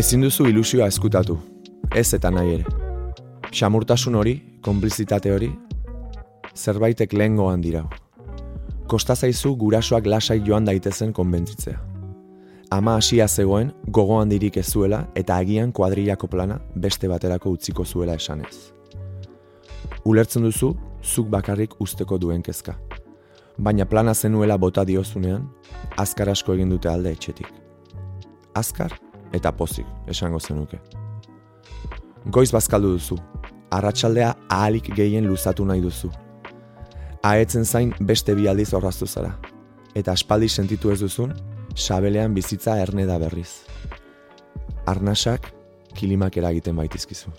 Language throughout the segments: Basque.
Ezin duzu ilusioa eskutatu, ez eta nahi ere. Xamurtasun hori, konplizitate hori, zerbaitek lehen goan dirau. Kosta zaizu gurasoak lasai joan daitezen konbentzitzea. Ama hasia zegoen, gogoan dirik ez zuela eta agian kuadrilako plana beste baterako utziko zuela esanez. Ulertzen duzu, zuk bakarrik usteko duen kezka. Baina plana zenuela bota diozunean, azkar asko egin dute alde etxetik. Azkar eta pozik, esango zenuke. Goiz bazkaldu duzu, arratsaldea ahalik gehien luzatu nahi duzu. Aetzen zain beste bi aldiz horraztu zara. Eta aspaldi sentitu ez duzun, sabelean bizitza erne da berriz. Arnasak kilimak eragiten baitizkizu.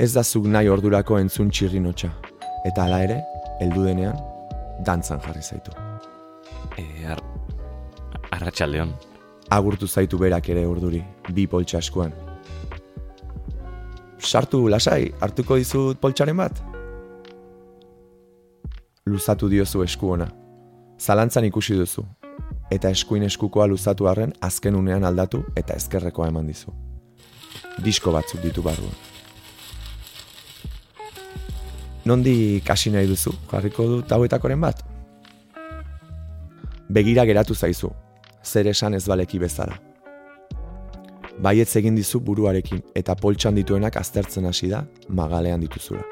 Ez da zuk nahi ordurako entzun txirrinotxa, eta hala ere, heldu denean, dantzan jarri zaitu. E, ar... Arratxaldeon. Agurtu zaitu berak ere urduri, bi poltsa eskuan. Sartu lasai, hartuko dizut poltsaren bat? Luzatu diozu esku ona. Zalantzan ikusi duzu. Eta eskuin eskukoa luzatu arren azken unean aldatu eta ezkerrekoa eman dizu. Disko batzuk ditu barruan. Nondi kasi nahi duzu, jarriko du tauetakoren bat? Begira geratu zaizu, zer esan ez baleki bezala. Baietz egin dizu buruarekin eta poltsan dituenak aztertzen hasi da magalean dituzula.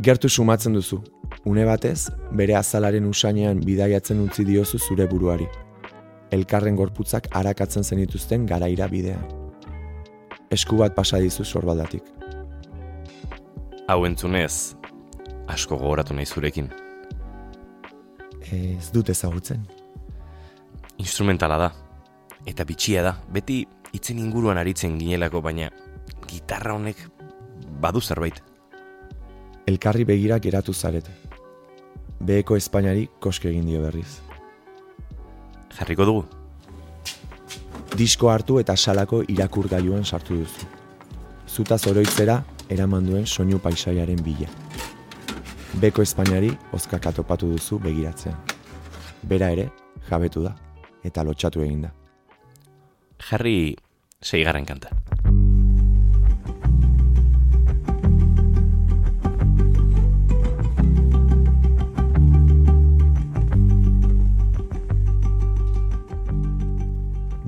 Gertu sumatzen duzu, une batez, bere azalaren usainean bidaiatzen utzi diozu zure buruari. Elkarren gorputzak arakatzen zenituzten garaira bidean. Esku bat pasa dizu sorbaldatik. Hau entzunez, asko gogoratu nahi zurekin. Ez dut ezagutzen. Instrumentala da. Eta bitxia da. Beti itzen inguruan aritzen ginelako, baina gitarra honek badu zerbait. Elkarri begira geratu zarete. Beheko Espainiari koske egin dio berriz. Jarriko dugu. Disko hartu eta salako irakurgailuan sartu duzu. Zutaz oroitzera eraman duen soinu paisaiaren bila. Beko Espainiari ozkaka topatu duzu begiratzean. Bera ere, jabetu da, eta lotxatu egin da. Jarri seigarren kanta.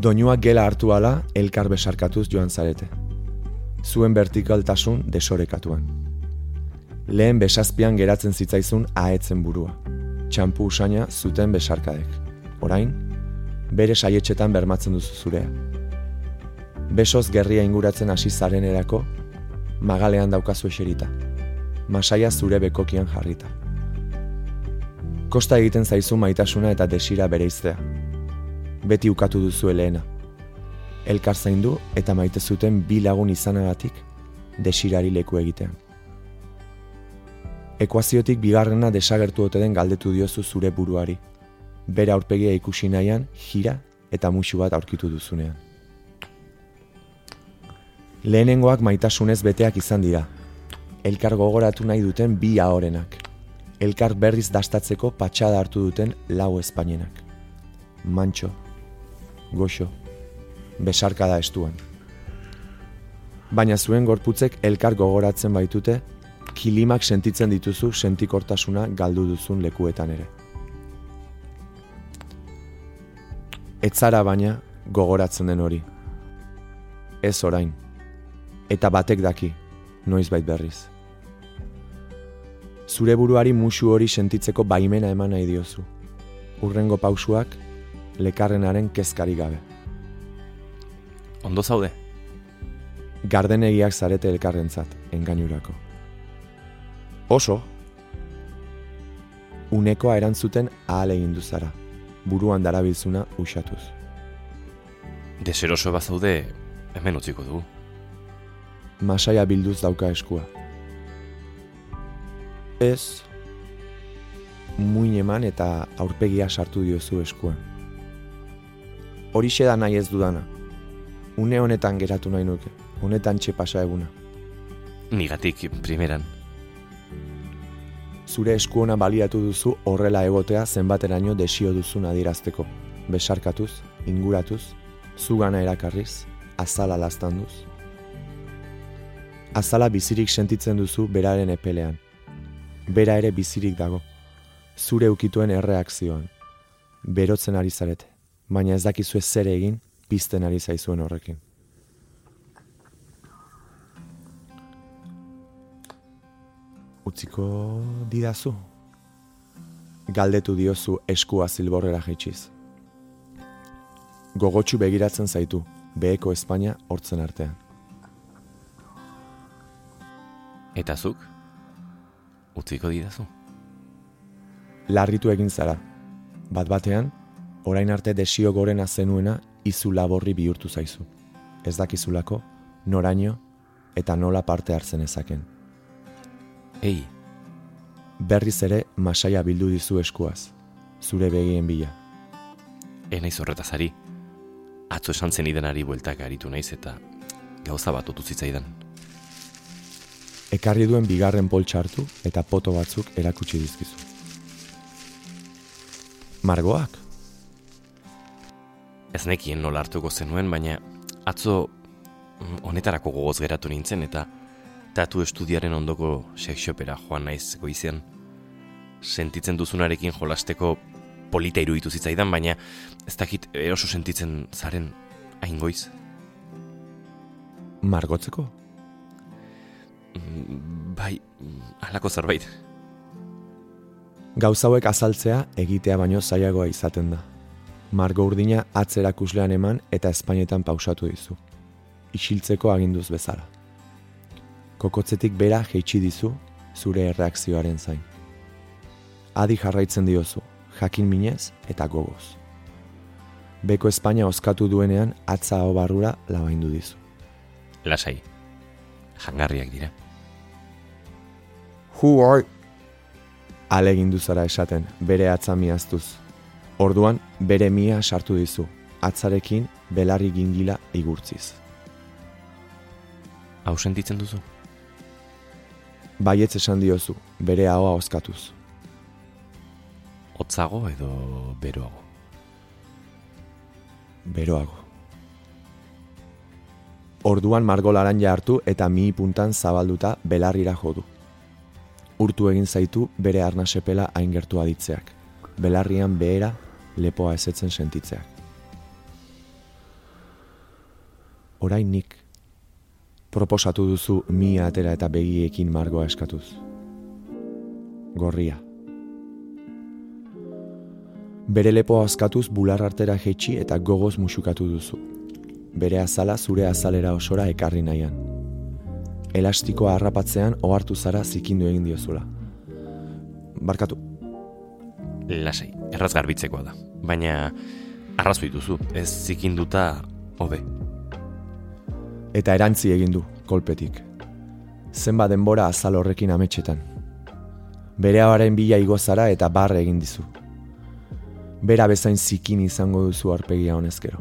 Doinuak gela hartu ala, elkar besarkatuz joan zarete. Zuen vertikaltasun desorekatuan. Lehen besazpian geratzen zitzaizun aetzen burua. Txampu usaina zuten besarkadek. Orain, bere saietxetan bermatzen duzu zurea. Besoz gerria inguratzen hasi zaren erako, magalean daukazu eserita. Masaia zure bekokian jarrita. Kosta egiten zaizu maitasuna eta desira bere iztea. Beti ukatu duzu eleena. Elkar zaindu eta maite zuten bi lagun izanagatik desirari leku egitean. Ekuaziotik bigarrena desagertu ote den galdetu diozu zure buruari. Bere aurpegia ikusi nahian, jira eta musu bat aurkitu duzunean. Lehenengoak maitasunez beteak izan dira. Elkar gogoratu nahi duten bi ahorenak. Elkar berriz dastatzeko patxada hartu duten lau espainenak. Mantxo, goxo, besarka da estuan. Baina zuen gorputzek elkar gogoratzen baitute, kilimak sentitzen dituzu sentikortasuna galdu duzun lekuetan ere. Etzara baina gogoratzen den hori. Ez orain. Eta batek daki, noizbait berriz. Zure buruari musu hori sentitzeko baimena eman nahi diozu. Urrengo pausuak lekarrenaren kezkari gabe. Ondo zaude? Gardenegiak zarete elkarrentzat, engainurako. Oso, unekoa erantzuten ahal egin zara, buruan darabilzuna usatuz. Deseroso bazaude, hemen utziko dugu. Masaia bilduz dauka eskua. Ez, muin eman eta aurpegia sartu diozu eskuan. Horixe da nahi ez dudana. Une honetan geratu nahi nuke, honetan txepasa eguna. Nigatik, primeran. Zure eskuona baliatu duzu horrela egotea zenbateraino desio duzun adierazteko. Besarkatuz, inguratuz, zugana erakarriz, azala duz. Azala bizirik sentitzen duzu beraren epelean. Bera ere bizirik dago. Zure ukituen erreakzioan. Berotzen ari zarete, baina ez dakizu ez zer egin, pizten ari zaizuen horrekin. Utziko didazu? Galdetu diozu eskua zilborrera jaitsiz. Gogotsu begiratzen zaitu, beheko Espainia hortzen artean. Eta zuk? Utziko didazu? Larritu egin zara. Bat batean, orain arte desio gorena zenuena izu laborri bihurtu zaizu. Ez dakizulako, noraino eta nola parte hartzen ezaken. Ei, berriz ere masaia bildu dizu eskuaz, zure begien bila. Enaiz horretaz ari, atzo esan zen idenari bueltak aritu naiz eta gauza bat otu zitzaidan. Ekarri duen bigarren poltsartu eta poto batzuk erakutsi dizkizu. Margoak? Ez nekien nola hartuko zenuen, baina atzo honetarako gogoz geratu nintzen eta tatu estudiaren ondoko sexopera joan naiz goizean. Sentitzen duzunarekin jolasteko polita iruditu zitzaidan, baina ez dakit eroso sentitzen zaren hain goiz. Margotzeko? Mm, bai, halako zerbait. Gauzauek azaltzea egitea baino zailagoa izaten da. Margo urdina atzerakuslean eman eta Espainetan pausatu dizu. Isiltzeko aginduz bezala. Kokotzetik bera jeitsi dizu zure erreakzioaren zain. Adi jarraitzen diozu, jakin minez eta gogoz. Beko Espainia oskatu duenean atza hau barrura labaindu dizu. Lasai, jangarriak dira. Hu hoi! Alegin duzara esaten, bere atza miaztuz. Orduan, bere mia sartu dizu, atzarekin belarri gingila igurtziz. Hau sentitzen duzu? Baietz esan diozu, bere ahoa oskatuz hotzago edo beroago? Beroago. Orduan margo laranja hartu eta mi puntan zabalduta belarrira jodu. Urtu egin zaitu bere arnasepela aingertu aditzeak. Belarrian behera lepoa ezetzen sentitzeak. Orain nik proposatu duzu mi atera eta begiekin margoa eskatuz. Gorria bere lepo askatuz bular artera jetxi eta gogoz musukatu duzu. Bere azala zure azalera osora ekarri nahian. Elastikoa harrapatzean ohartu zara zikindu egin diozula. Barkatu. Lasai, erraz garbitzekoa da. Baina arrazoi duzu, ez zikinduta hobe. Eta erantzi egin du, kolpetik. Zenba denbora azal horrekin ametxetan. Bere haren bila igozara eta barre egin dizu bera bezain zikin izango duzu arpegia honezkero.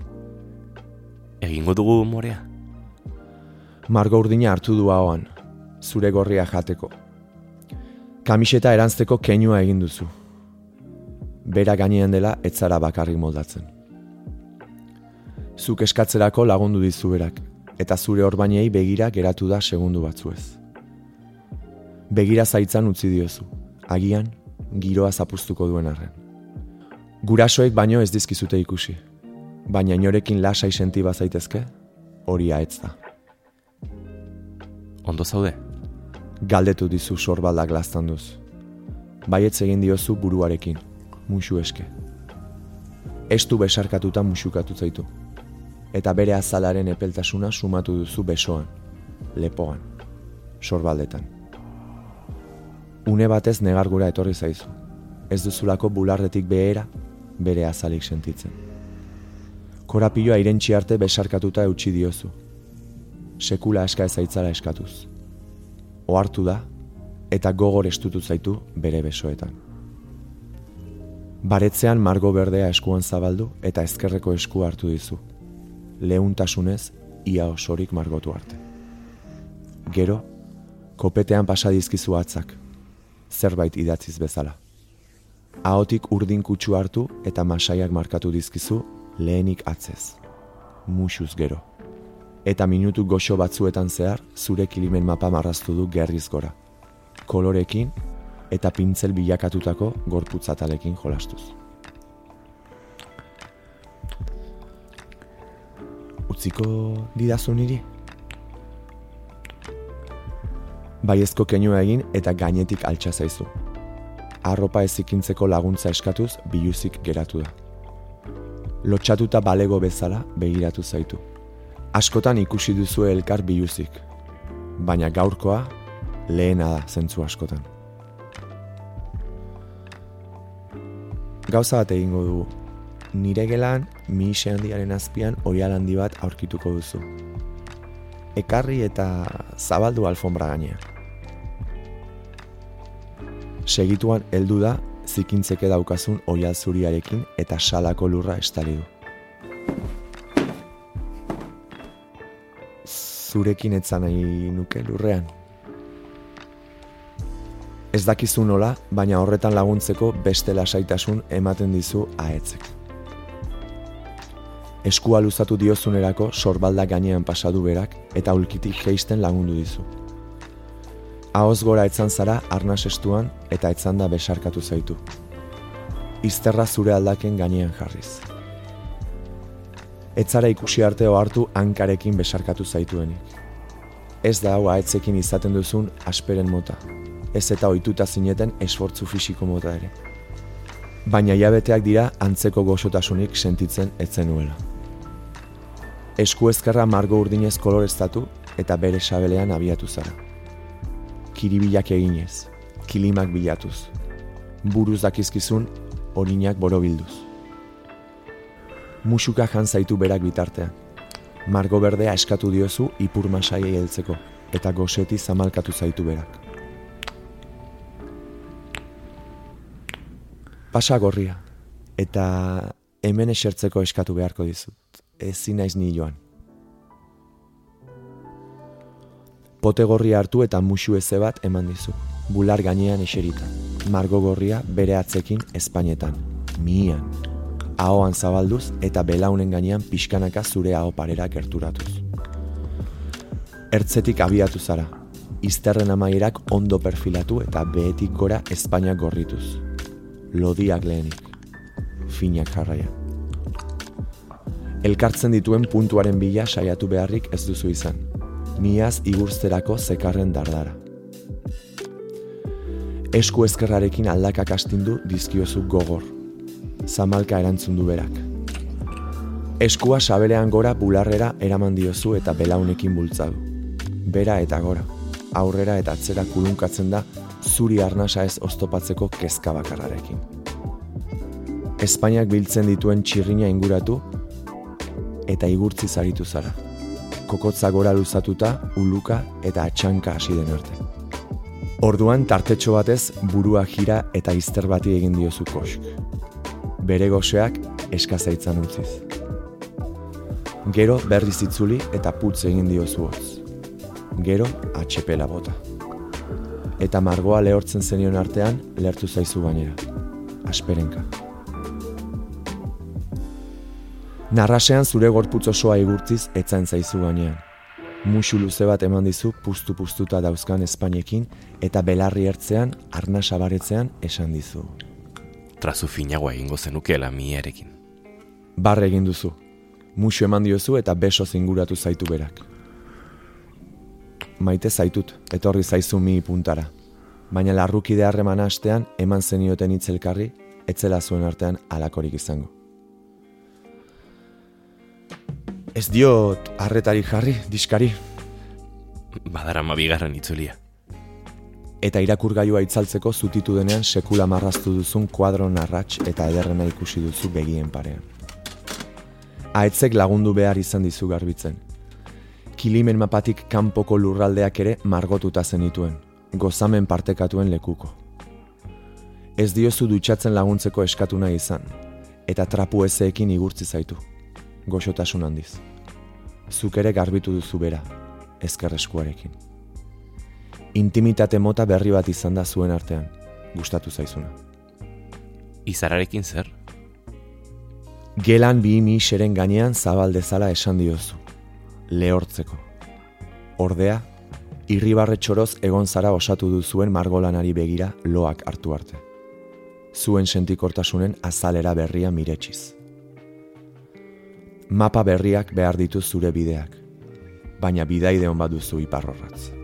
Egingo dugu morea? Margo urdina hartu du ahoan, zure gorria jateko. Kamiseta erantzteko keinua egin duzu. Bera gainean dela etzara bakarrik moldatzen. Zuk eskatzerako lagundu dizu berak, eta zure orbainei begira geratu da segundu batzuez. Begira zaitzan utzi diozu, agian giroa zapuztuko duen arren. Gurasoek baino ez dizkizute ikusi, baina inorekin lasai senti bazaitezke, hori aetz da. Ondo zaude? Galdetu dizu sorbaldak duz. Baietz egin diozu buruarekin, musu eske. Estu besarkatuta musukatu zaitu. Eta bere azalaren epeltasuna sumatu duzu besoan, lepoan, sorbaldetan. Une batez negargura etorri zaizu. Ez duzulako bularretik behera bere azalik sentitzen. Korapioa irentxi arte besarkatuta eutxi diozu. Sekula eska ezaitzara eskatuz. Ohartu da, eta gogor estutu zaitu bere besoetan. Baretzean margo berdea eskuan zabaldu eta ezkerreko esku hartu dizu. Leuntasunez, ia osorik margotu arte. Gero, kopetean pasadizkizu atzak, zerbait idatziz bezala ahotik urdin kutsu hartu eta masaiak markatu dizkizu lehenik atzez. musuz gero. Eta minutu goxo batzuetan zehar, zure kilimen mapa marraztu du gerriz gora. Kolorekin eta pintzel bilakatutako gorputzatalekin jolastuz. Utziko didazu niri? Baiezko kenua egin eta gainetik altxa zaizu. Arropa ezikintzeko laguntza eskatuz biluzik geratu da. Lotxatuta balego bezala begiratu zaitu. Askotan ikusi duzu elkar biluzik, baina gaurkoa lehena da zentzu askotan. Gauza bat egingo dugu. Nire gelan, mixe handiaren azpian oial handi bat aurkituko duzu. Ekarri eta zabaldu alfombra gainean. Segituan heldu da zikintzeke daukazun oial zuriarekin eta salako lurra estali du. Zurekin etzan nahi nuke lurrean. Ez dakizu nola, baina horretan laguntzeko beste lasaitasun ematen dizu aetzek. Eskua luzatu diozunerako sorbalda gainean pasadu berak eta ulkitik geisten lagundu dizu. Ahoz gora etzan zara arnas estuan eta etzan da besarkatu zaitu. Izterra zure aldaken gainean jarriz. Etzara ikusi arte hartu hankarekin besarkatu zaituenik. Ez da hau aetzekin izaten duzun asperen mota. Ez eta ohituta zineten esfortzu fisiko mota ere. Baina jabeteak dira antzeko goxotasunik sentitzen etzen Esku ezkerra margo urdinez koloreztatu eta bere sabelean abiatu zara kiribilak eginez, kilimak bilatuz, buruz dakizkizun orinak borobilduz. Musuka jan zaitu berak bitartean, margo berdea eskatu diozu ipur masaiei heltzeko, eta goseti zamalkatu zaitu berak. Pasa gorria, eta hemen esertzeko eskatu beharko dizut, ezin naiz ni joan. pote gorria hartu eta musu eze bat eman dizu. Bular gainean eserita. Margo gorria bere atzekin espainetan. Mian. Ahoan zabalduz eta belaunen gainean pixkanaka zure aho parera gerturatuz. Ertzetik abiatu zara. Izterren amaierak ondo perfilatu eta behetik gora Espainiak gorrituz. Lodiak lehenik. Finak jarraia. Elkartzen dituen puntuaren bila saiatu beharrik ez duzu izan miaz igurzterako zekarren dardara. Esku ezkerrarekin aldakak astindu dizkiozu gogor. Zamalka erantzun du berak. Eskua sabelean gora bularrera eraman diozu eta belaunekin bultzadu. Bera eta gora, aurrera eta atzera kulunkatzen da zuri arnasa ez oztopatzeko kezka bakarrarekin. Espainiak biltzen dituen txirrina inguratu eta igurtzi zaritu zara kokotza gora luzatuta, uluka eta atxanka hasi den arte. Orduan tartetxo batez burua jira eta izter bati egin diozu kosk. Bere goseak eskazaitzan utziz. Gero berriz itzuli eta putz egin diozu hotz. Gero atxepela bota. Eta margoa lehortzen zenion artean lertu zaizu gainera. Asperenka. Narrasean zure gorputz osoa igurtziz etzan zaizu gainean. Musu luze bat eman dizu pustu-pustuta dauzkan Espainekin eta belarri ertzean, arna sabaretzean esan dizu. Trazu finagoa egingo zenukeela miarekin. Barre egin duzu. Musu eman diozu eta beso zinguratu zaitu berak. Maite zaitut, etorri zaizu mi puntara. Baina larrukide harreman hastean eman zenioten itzelkarri, etzela zuen artean alakorik izango. Ez diot harretari jarri, diskari. Badara ma bigarren itzulia. Eta irakurgailua itzaltzeko zutitu denean sekula marraztu duzun kuadro narratx eta ederrena ikusi duzu begien parean. Aetzek lagundu behar izan dizu garbitzen. Kilimen mapatik kanpoko lurraldeak ere margotuta zenituen, gozamen partekatuen lekuko. Ez diozu dutxatzen laguntzeko eskatu nahi izan, eta trapu ezeekin igurtzi zaitu goxotasun handiz. Zuk ere garbitu duzu bera, ezker eskuarekin. Intimitate mota berri bat izan da zuen artean, gustatu zaizuna. Izararekin zer? Gelan bi miseren gainean zabaldezala esan diozu. Lehortzeko. Ordea, irribarre txoroz egon zara osatu duzuen margolanari begira loak hartu arte. Zuen sentikortasunen azalera berria miretsiz. Mapa berriak behar ditu zure bideak, baina bidaide hon baduzu iparrorratz.